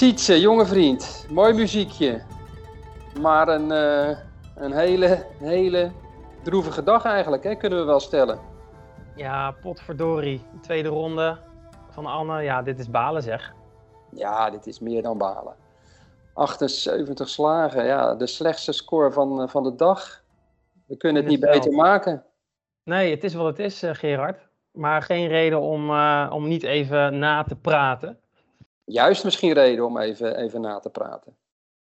Sietse, jonge vriend. Mooi muziekje. Maar een, uh, een hele, hele droevige dag eigenlijk, hè, kunnen we wel stellen. Ja, potverdorie. Tweede ronde van Anne. Ja, dit is balen zeg. Ja, dit is meer dan balen. 78 slagen, ja, de slechtste score van, van de dag. We kunnen het niet beter maken. Nee, het is wat het is, uh, Gerard. Maar geen reden om, uh, om niet even na te praten. Juist misschien reden om even, even na te praten.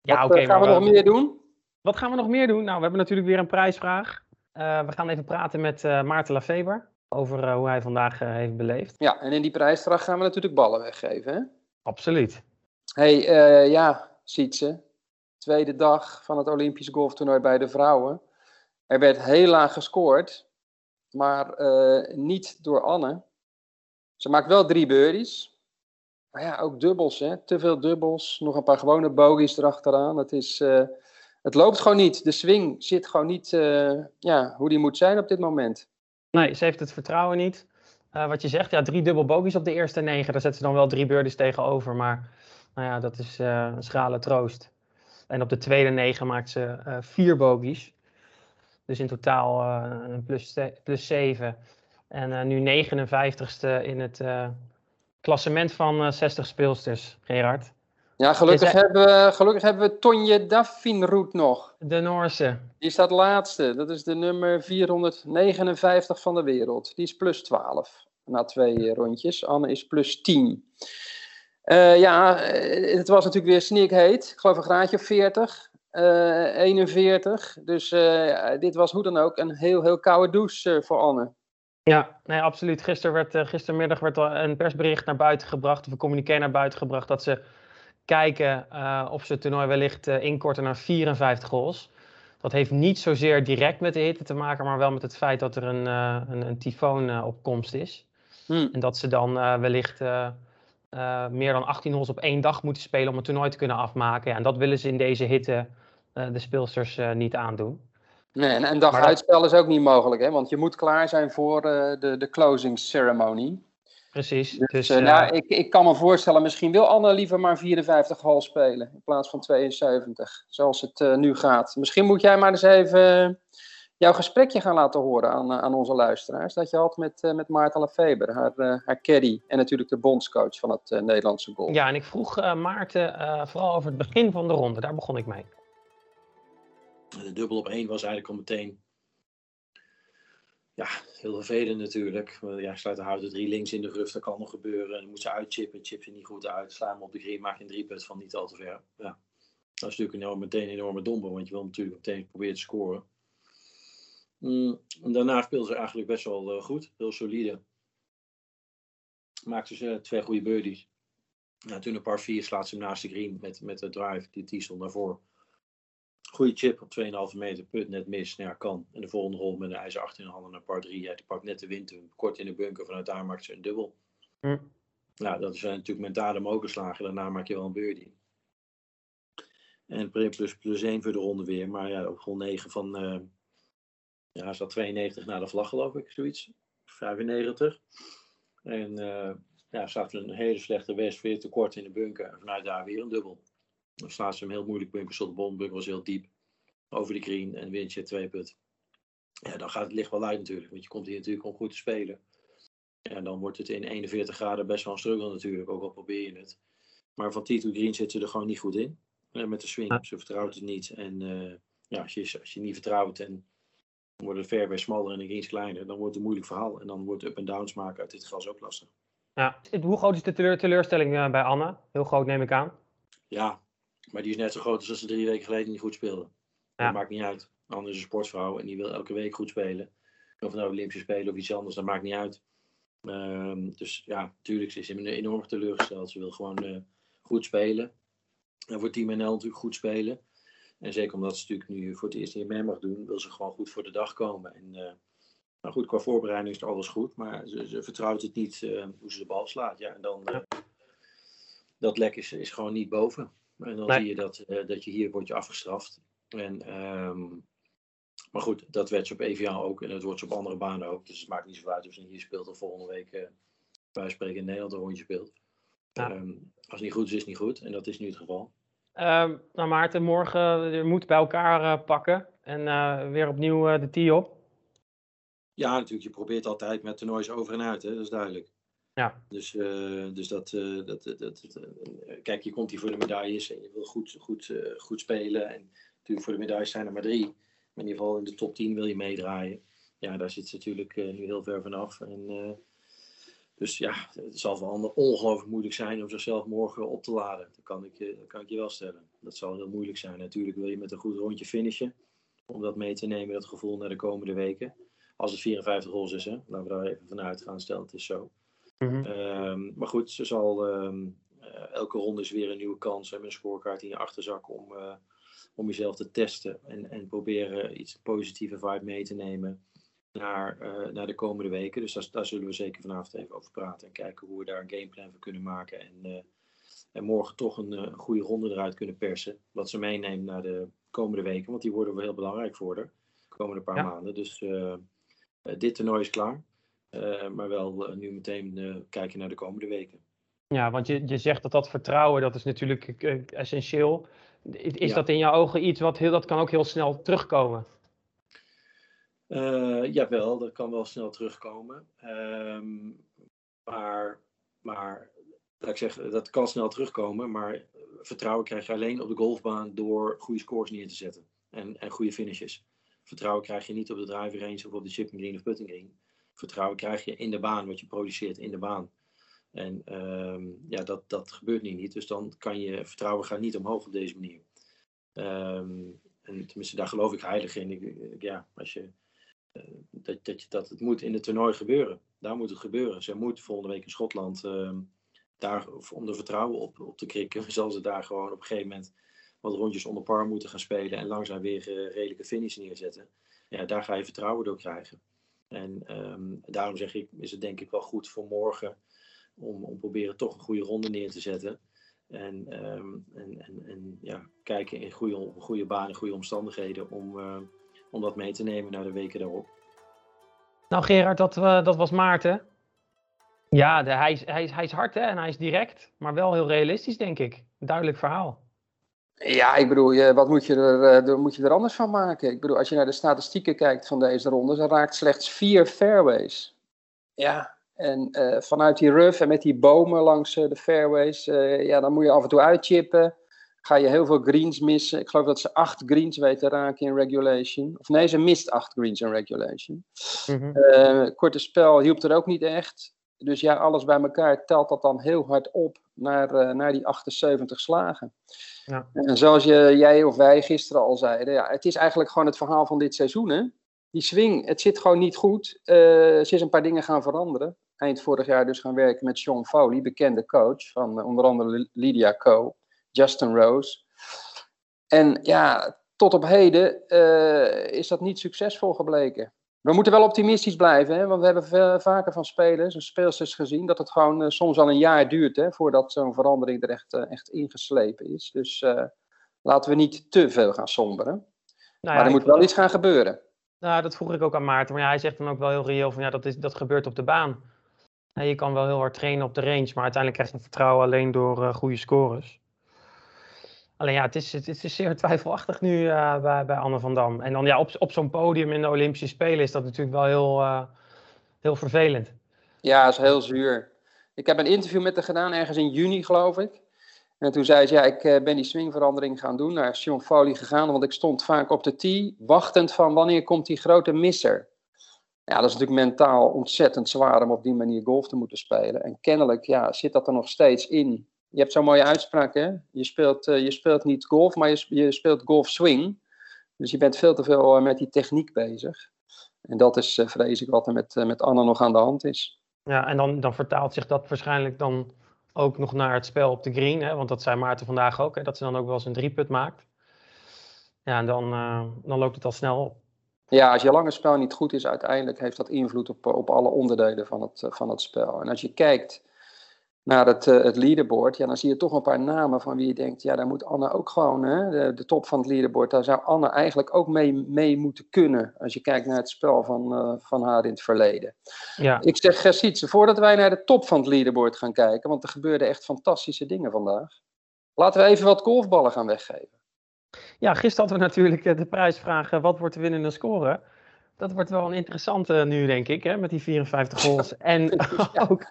Ja, Wat oké. uh, gaan we nog meer doen? Wat gaan we nog meer doen? Nou, we hebben natuurlijk weer een prijsvraag. we gaan even praten met Maarten Lafeber over hoe hij vandaag heeft beleefd. Ja, en in die prijsvraag gaan we natuurlijk ballen weggeven, hè? Absoluut. hey, ja, Sietse. Tweede dag van het Olympisch golftoernooi bij de vrouwen. Er werd heel laag gescoord, maar niet door Anne. Ze maakt wel drie birdies. Maar ja, ook dubbels, hè? te veel dubbels. Nog een paar gewone bogies erachteraan. Het, is, uh, het loopt gewoon niet. De swing zit gewoon niet uh, ja, hoe die moet zijn op dit moment. Nee, ze heeft het vertrouwen niet. wat je zegt, ja, drie dubbel bogies op de eerste negen. Daar zetten ze dan wel drie birdies tegenover. Maar nou ja, dat is een schrale troost. En op de tweede negen maakt ze vier bogies. Dus in totaal een plus, plus 7. En nu 59ste in het klassement van 60 speelsters, Gerard. Ja, gelukkig, hij... hebben, we, gelukkig hebben we Tonje Daffinroet nog. De Noorse. Die staat laatste. Dat is de nummer 459 van de wereld. Die is plus 12 na twee rondjes. Anne is plus 10. ja, het was natuurlijk weer snikheet. Ik geloof een graadje of 40. Uh, 41. Dus uh, dit was hoe dan ook een heel, heel koude douche voor Anne. Ja, nee, absoluut. Gisteren werd, uh, gistermiddag werd er een persbericht naar buiten gebracht, of een communiqué naar buiten gebracht, dat ze kijken of ze het toernooi wellicht inkorten naar 54 holes. Dat heeft niet zozeer direct met de hitte te maken, maar wel met het feit dat er een, een, een tyfoon op komst is. Hmm. En dat ze dan wellicht meer dan 18 holes op één dag moeten spelen om het toernooi te kunnen afmaken. Ja, en dat willen ze in deze hitte uh, de speelsters uh, niet aandoen. Nee, en een dag maar uitstel dat... is ook niet mogelijk, hè? want je moet klaar zijn voor uh, de, de closing ceremony. Precies. Dus, dus nou, ik, ik kan me voorstellen, misschien wil Anne liever maar 54 hal spelen in plaats van 72, zoals het nu gaat. Misschien moet jij maar eens even jouw gesprekje gaan laten horen aan, aan onze luisteraars. Dat je had met, met Maarten Lefeber, haar, haar caddy en natuurlijk de bondscoach van het Nederlandse golf. Ja, en ik vroeg Maarten vooral over het begin van de ronde. Daar begon ik mee. De dubbel op één was eigenlijk al meteen. Ja, heel vervelend natuurlijk. Ja, sluit de houten drie links in de rug, dat kan nog gebeuren. En dan moet ze uitchippen, chip ze niet goed uit. Slaan op de green, maak je een drieput van niet al te ver. Ja. Dat is natuurlijk enorm, meteen een enorme domper, want je wil natuurlijk meteen proberen te scoren. Mm, daarna speelde ze eigenlijk best wel uh, goed, heel solide. Maakte ze twee goede birdies. Ja, toen een paar vier slaat ze hem naast de green met, met de drive, die, die stond daarvoor. Goede chip op 2,5 meter, put net mis. Nou ja, kan. En de volgende rol met een ijzer 18 handen naar par 3. Ja, die pakt net de wind kort in de bunker. Vanuit daar maakt ze een dubbel. Hm. Nou, dat zijn natuurlijk mentale mokerslagen. Daarna maak je wel een birdie. En plus, plus 1 voor de ronde weer. Maar ja, op grond 9 van... Uh, ja, zat 92 naar de vlag geloof ik, zoiets. 95. En uh, ja, zat een hele slechte west, weer te kort in de bunker. En vanuit daar weer een dubbel. Dan slaat ze hem heel moeilijk bunker, tot de bondbunker was heel diep. Over de green en wint je twee put. Ja, dan gaat het licht wel uit natuurlijk, want je komt hier natuurlijk om goed te spelen. En dan wordt het in 41 graden best wel een struggle natuurlijk, ook al probeer je het. Maar van tee to green zit ze er gewoon niet goed in. En met de swing, ze vertrouwt het niet. En uh, ja, als je, als je niet vertrouwt en dan wordt het fairway smaller en de greens kleiner, dan wordt het een moeilijk verhaal. En dan wordt up en downs maken uit dit gras ook lastig. Ja. Hoe groot is de teleur, teleurstelling bij Anne? Heel groot neem ik aan. Ja, maar die is net zo groot als dat ze drie weken geleden niet goed speelde. Ja. Dat maakt niet uit. Anne is een sportvrouw en die wil elke week goed spelen. Of nou Olympische Spelen of iets anders, dat maakt niet uit. Um, dus ja, natuurlijk is ze enorm teleurgesteld. Ze wil gewoon uh, goed spelen. En voor Team NL natuurlijk goed spelen. En zeker omdat ze natuurlijk nu voor het eerst niet meer mag doen, wil ze gewoon goed voor de dag komen. En uh, nou goed, qua voorbereiding is er alles goed, maar ze, ze vertrouwt het niet uh, hoe ze de bal slaat. Ja, en dan, dat lek is, is gewoon niet boven. En dan Nee. zie je dat, uh, dat je hier wordt je afgestraft. En, um, maar goed, dat werd ze op EVA ook en dat wordt ze op andere banen ook. Dus het maakt niet zo uit of ze hier speelt of volgende week uh, bij spreken in Nederland een rondje speelt. Ja. Ehm, als het niet goed is, is het niet goed. En dat is nu het geval. Um, nou Maarten, morgen je moet bij elkaar pakken. En weer opnieuw de tee op. Ja, natuurlijk. Je probeert altijd met toernoois over en uit. Hè? Dat is duidelijk. Ja. Dus, uh, dus dat, uh, dat, dat, dat uh, kijk, je komt hier voor de medailles en je wil goed, goed, goed spelen. En natuurlijk voor de medailles zijn er maar drie. Maar in ieder geval in de top 10 wil je meedraaien. Ja, daar zit ze natuurlijk nu heel ver vanaf. En, dus ja, het zal voor anderen ongelooflijk moeilijk zijn om zichzelf morgen op te laden. Dat kan ik, kan ik je wel stellen. Dat zal heel moeilijk zijn. Natuurlijk wil je met een goed rondje finishen. Om dat mee te nemen, dat gevoel naar de komende weken. Als het 54 holes is, hè. laten we daar even vanuit gaan. Stel, het is zo. Mhm. Ehm, maar goed, ze zal ehm, eh, elke ronde is weer een nieuwe kans hebben, een scorecard in je achterzak om, uh, om jezelf te testen en, en proberen iets positieve vibe mee te nemen naar, uh, naar de komende weken. Dus daar, daar, zullen we zeker vanavond even over praten en kijken hoe we daar een gameplan voor kunnen maken en, en morgen toch een, een, goede ronde eruit kunnen persen. Wat ze meeneemt naar de komende weken, want die worden wel heel belangrijk voor de komende paar maanden. Dus dit toernooi is klaar. Eh, maar wel eh, nu meteen eh, kijken naar de komende weken. Ja, want je, je zegt dat dat vertrouwen, dat is natuurlijk essentieel. Is dat in jouw ogen iets wat heel, dat kan ook heel snel terugkomen? Uh, jawel, dat kan wel snel terugkomen. Ehm, maar, maar laat ik zeggen, dat kan snel terugkomen. Maar vertrouwen krijg je alleen op de golfbaan door goede scores neer te zetten. En, en goede finishes. Vertrouwen krijg je niet op de driver range of op de chipping green of putting green vertrouwen krijg je in de baan, wat je produceert in de baan. En ehm, ja, dat, dat gebeurt nu niet. Dus dan kan je vertrouwen gaat niet omhoog op deze manier. Um, en tenminste, daar geloof ik heilig in. Ik, ja, als je, uh, dat, dat, dat het moet in het toernooi gebeuren. Daar moet het gebeuren. Ze moet volgende week in Schotland uh, daar, om de vertrouwen op, op te krikken, zal ze daar gewoon op een gegeven moment wat rondjes onder par moeten gaan spelen en langzaam weer uh, redelijke finish neerzetten. Ja, daar ga je vertrouwen door krijgen. En um, daarom zeg ik, is het denk ik wel goed voor morgen om, om proberen toch een goede ronde neer te zetten. En, um, en, en, en ja, kijken in goede, goede banen, goede omstandigheden om, uh, om dat mee te nemen naar de weken daarop. Nou Gerard, dat, uh, dat was Maarten. Ja, de, hij, is, hij, is, hij is hard hè, en hij is direct, maar wel heel realistisch denk ik. Duidelijk verhaal. Ja, ik bedoel, wat moet je, er, uh, moet je er anders van maken? Ik bedoel, als je naar de statistieken kijkt van deze ronde, dan raakt slechts vier fairways. Ja, en uh, vanuit die rough en met die bomen langs uh, de fairways, ja, dan moet je af en toe uitchippen. Ga je heel veel greens missen. Ik geloof dat ze acht greens weten raken in regulation. Of nee, ze mist acht greens in regulation. Mm -hmm. korte spel hielp er ook niet echt. Dus ja, alles bij elkaar telt dat dan heel hard op naar, naar die 78 slagen. Ja. En zoals je, jij of wij gisteren al zeiden, ja, het is eigenlijk gewoon het verhaal van dit seizoen. Hè? Die swing, het zit gewoon niet goed. Uh, ze is een paar dingen gaan veranderen. Eind vorig jaar dus gaan werken met Sean Foley, bekende coach van uh, onder andere Lydia Co, Justin Rose. En ja, tot op heden is dat niet succesvol gebleken. We moeten wel optimistisch blijven, hè? want we hebben vaker van spelers en speelsters gezien dat het gewoon uh, soms al een jaar duurt hè, voordat zo'n verandering er echt, uh, echt ingeslepen is. Dus uh, laten we niet te veel gaan somberen. Nou ja, maar er moet wel iets gaan gebeuren. Nou, dat vroeg ik ook aan Maarten, maar ja, hij zegt dan ook wel heel reëel van ja, dat, is, dat gebeurt op de baan. Ja, je kan wel heel hard trainen op de range, maar uiteindelijk krijg je vertrouwen alleen door goede scores. Alleen ja, het is, het is zeer twijfelachtig nu uh, bij, Anne van Dam. En dan ja, op, op zo'n podium in de Olympische Spelen is dat natuurlijk wel heel, uh, heel vervelend. Ja, is heel zuur. Ik heb een interview met haar gedaan, ergens in juni geloof ik. En toen zei ze, ja, ik uh, ben die swingverandering gaan doen, naar Sion Foley gegaan, want ik stond vaak op de tee, wachtend van wanneer komt die grote misser. Ja, dat is natuurlijk mentaal ontzettend zwaar om op die manier golf te moeten spelen. En kennelijk ja, zit dat er nog steeds in je hebt zo'n mooie uitspraak, hè? Je speelt, uh, je speelt niet golf, maar je, je speelt golf swing. Dus je bent veel te veel uh, met die techniek bezig. En dat is, uh, vrees ik, wat er met, met Anne nog aan de hand is. Ja, en dan, dan vertaalt zich dat waarschijnlijk dan ook nog naar het spel op de green. Hè? Want dat zei Maarten vandaag ook, hè? dat ze dan ook wel eens een drieput maakt. Ja, en dan, dan loopt het al snel op. Ja, als je lange spel niet goed is, uiteindelijk heeft dat invloed op, op alle onderdelen van het, van het spel. En als je kijkt naar het, uh, het leaderboard, ja, dan zie je toch een paar namen van wie je denkt, ja, daar moet Anne ook gewoon, hè, de, de top van het leaderboard, daar zou Anne eigenlijk ook mee, mee moeten kunnen, als je kijkt naar het spel van, uh, van haar in het verleden. Ja. Ik zeg, Gersietse, voordat wij naar de top van het leaderboard gaan kijken, want er gebeurden echt fantastische dingen vandaag, laten we even wat golfballen gaan weggeven. Ja, gisteren hadden we natuurlijk eh, de prijsvraag, wat wordt de winnende score? Dat wordt wel een interessante nu, denk ik, hè, met die 54 goals. En ook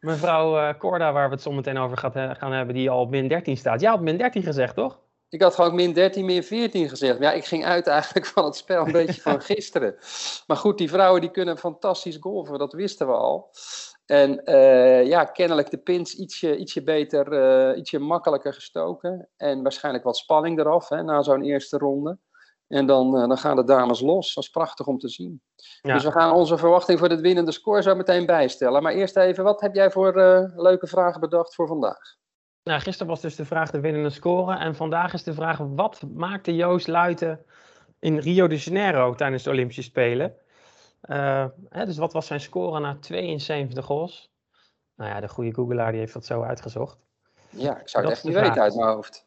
mevrouw Corda, waar we het zo meteen over gaan hebben, die al op min 13 staat. Ja, op min 13 gezegd, toch? Ik had gewoon min 13, min 14 gezegd. Ja, ik ging uit eigenlijk van het spel een beetje van gisteren. Maar goed, die vrouwen die kunnen fantastisch golven, dat wisten we al. En uh, ja, kennelijk de pins ietsje, ietsje beter, uh, ietsje makkelijker gestoken. En waarschijnlijk wat spanning eraf hè, na zo'n eerste ronde. En dan, uh, dan gaan de dames los. Dat is prachtig om te zien. Ja. Dus we gaan onze verwachting voor de winnende score zo meteen bijstellen. Maar eerst even, wat heb jij voor uh, leuke vragen bedacht voor vandaag? Nou, gisteren was dus de vraag de winnende score. En vandaag is de vraag, wat maakte Joost Luiten in Rio de Janeiro tijdens de Olympische Spelen? Uh, hè, dus wat was zijn score na 72 goals? Nou ja, de goede googelaar die heeft dat zo uitgezocht. Ja, ik zou het echt niet weten uit mijn hoofd.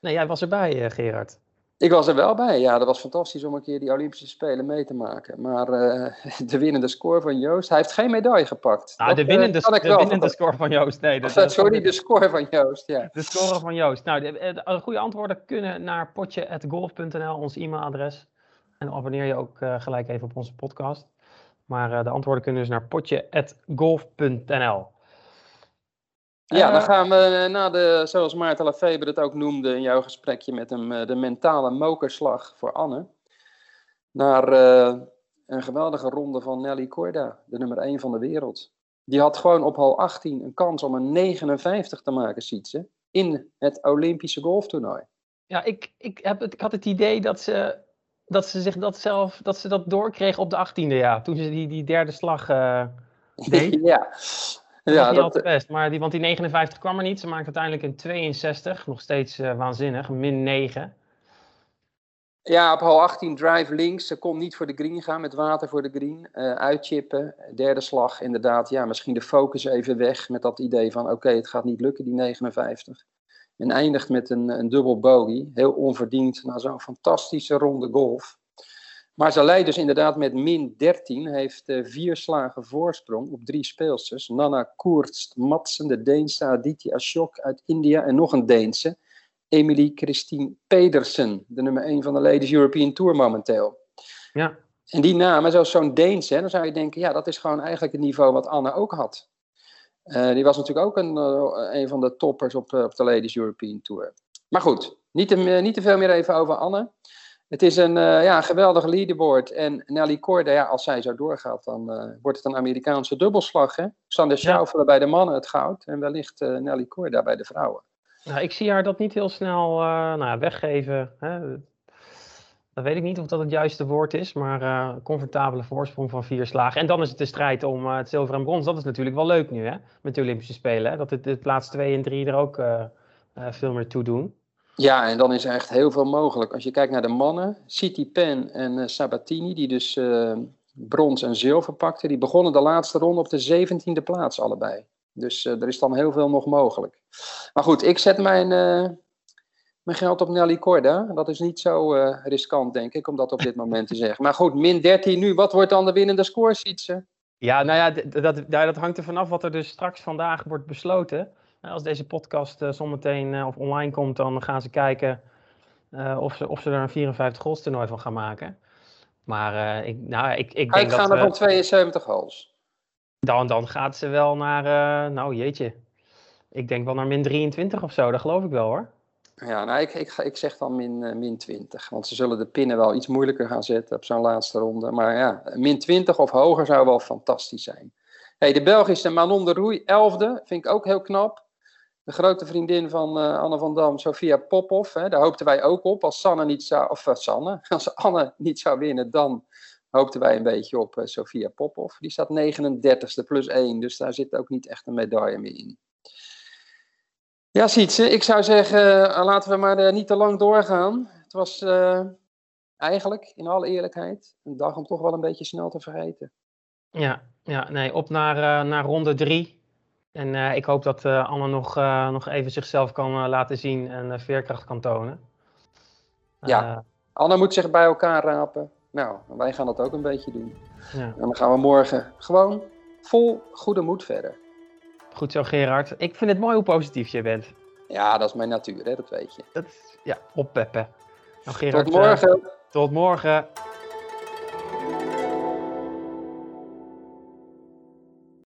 Nee, jij was erbij, Gerard. Ik was er wel bij. Ja, dat was fantastisch om een keer die Olympische Spelen mee te maken. Maar uh, de winnende score van Joost, hij heeft geen medaille gepakt. Nou, de winnende, uh, de winnende score van Joost, nee. De, de, sorry, de score van Joost, ja. De score van Joost. Nou, de, de goede antwoorden kunnen naar potje.golf.nl, ons e-mailadres. En abonneer je ook uh, gelijk even op onze podcast. Maar de antwoorden kunnen dus naar potje.golf.nl. Ja, dan gaan we naar de, zoals Maarten Lafeber het ook noemde in jouw gesprekje met hem, de mentale mokerslag voor Anne. Naar uh, een geweldige ronde van Nelly Corda, de nummer 1 van de wereld. Die had gewoon op hal 18 een kans om een 59 te maken, ziet ze, in het Olympische golftoernooi. Ja, ik, ik, heb het, ik had het idee dat ze, dat ze zich dat zelf, dat ze dat doorkreeg op de 18e, ja. Toen ze die, die derde slag uh, deed. ja, dat ja, dat... best. Maar die, want die 59 kwam er niet. Ze maakt uiteindelijk een 62. Nog steeds uh, waanzinnig. Min 9. Ja, op hal 18 drive links. Ze kon niet voor de green gaan met water voor de green. Uh, uitchippen. Derde slag, inderdaad. Ja, misschien de focus even weg met dat idee van: oké, het gaat niet lukken, die 59. En eindigt met een, een dubbel bogey. Heel onverdiend na zo'n fantastische ronde golf. Maar ze leidt dus inderdaad met min 13, heeft uh, vier slagen voorsprong op drie speelsters. Nana Koertst Madsen, de Deense Aditi Ashok uit India en nog een Deense. Emily Christine Pedersen, de nummer 1 van de Ladies European Tour momenteel. Ja. En die namen, zoals zo'n Deense, dan zou je denken, ja, dat is gewoon eigenlijk het niveau wat Anne ook had. Uh, die was natuurlijk ook een, uh, een van de toppers op, op de Ladies European Tour. Maar goed, niet te, niet te veel meer even over Anne. Het is een uh, ja, geweldige leaderboard. En Nelly Corda, ja, als zij zo doorgaat, dan uh, wordt het een Amerikaanse dubbelslag. Hè? Sander Schaufelen ja. bij de mannen het goud. En wellicht uh, Nelly Corda bij de vrouwen. Nou, ik zie haar dat niet heel snel nou, weggeven. Hè? Dat weet ik niet of dat het juiste woord is. Maar comfortabele voorsprong van vier slagen. En dan is het de strijd om het zilver en brons. Dat is natuurlijk wel leuk nu, hè? Met de Olympische Spelen. Hè? Dat het de plaats 2 en 3 er ook veel meer toe doen. Ja, en dan is er echt heel veel mogelijk. Als je kijkt naar de mannen, City Pen en uh, Sabatini, die dus uh, brons en zilver pakten, die begonnen de laatste ronde op de 17e plaats allebei. Dus uh, er is dan heel veel nog mogelijk. Maar goed, ik zet mijn, mijn geld op Nelly Corda. Dat is niet zo riskant, denk ik, om dat op dit moment te zeggen. Maar goed, min 13 nu. Wat wordt dan de winnende score, Sietse? Ja, nou ja, dat, dat, dat hangt er vanaf wat er dus straks vandaag wordt besloten. Als deze podcast uh, zometeen uh, of online komt, dan gaan ze kijken of, ze, of ze er een 54 goals toernooi van gaan maken. Maar ik, nou, ik, ik denk dat... gaan er van 72 goals. Dan, dan gaat ze wel naar, nou jeetje, ik denk wel naar min 23 of zo, dat geloof ik wel hoor. Ja, nou, ik, ik, ik zeg dan min, min 20. Want ze zullen de pinnen wel iets moeilijker gaan zetten op zo'n laatste ronde. Maar ja, min 20 of hoger zou wel fantastisch zijn. Hey, de Belgische Manon de Roei, 11e, vind ik ook heel knap de grote vriendin van uh, Anne van Dam, Sofia Popov. Hè, daar hoopten wij ook op. Als Sanne niet zou, of uh, Sanne, als Anne niet zou winnen, dan hoopten wij een beetje op uh, Sofia Popov. Die staat 39ste plus 1, dus daar zit ook niet echt een medaille meer in. Ja, Sietse, ik zou zeggen, laten we maar niet te lang doorgaan. Het was eigenlijk, in alle eerlijkheid, een dag om toch wel een beetje snel te vergeten. Ja, ja nee, op naar, naar ronde 3 En eh, ik hoop dat uh, Anne nog, uh, nog even zichzelf kan laten zien en veerkracht kan tonen. ja, Anne moet zich bij elkaar rapen. Nou, wij gaan dat ook een beetje doen. Ja. En dan gaan we morgen gewoon vol goede moed verder. Goed zo, Gerard. Ik vind het mooi hoe positief je bent. Ja, dat is mijn natuur, hè? dat weet je. Dat, ja, oppeppen. Nou, Gerard, tot morgen. tot morgen.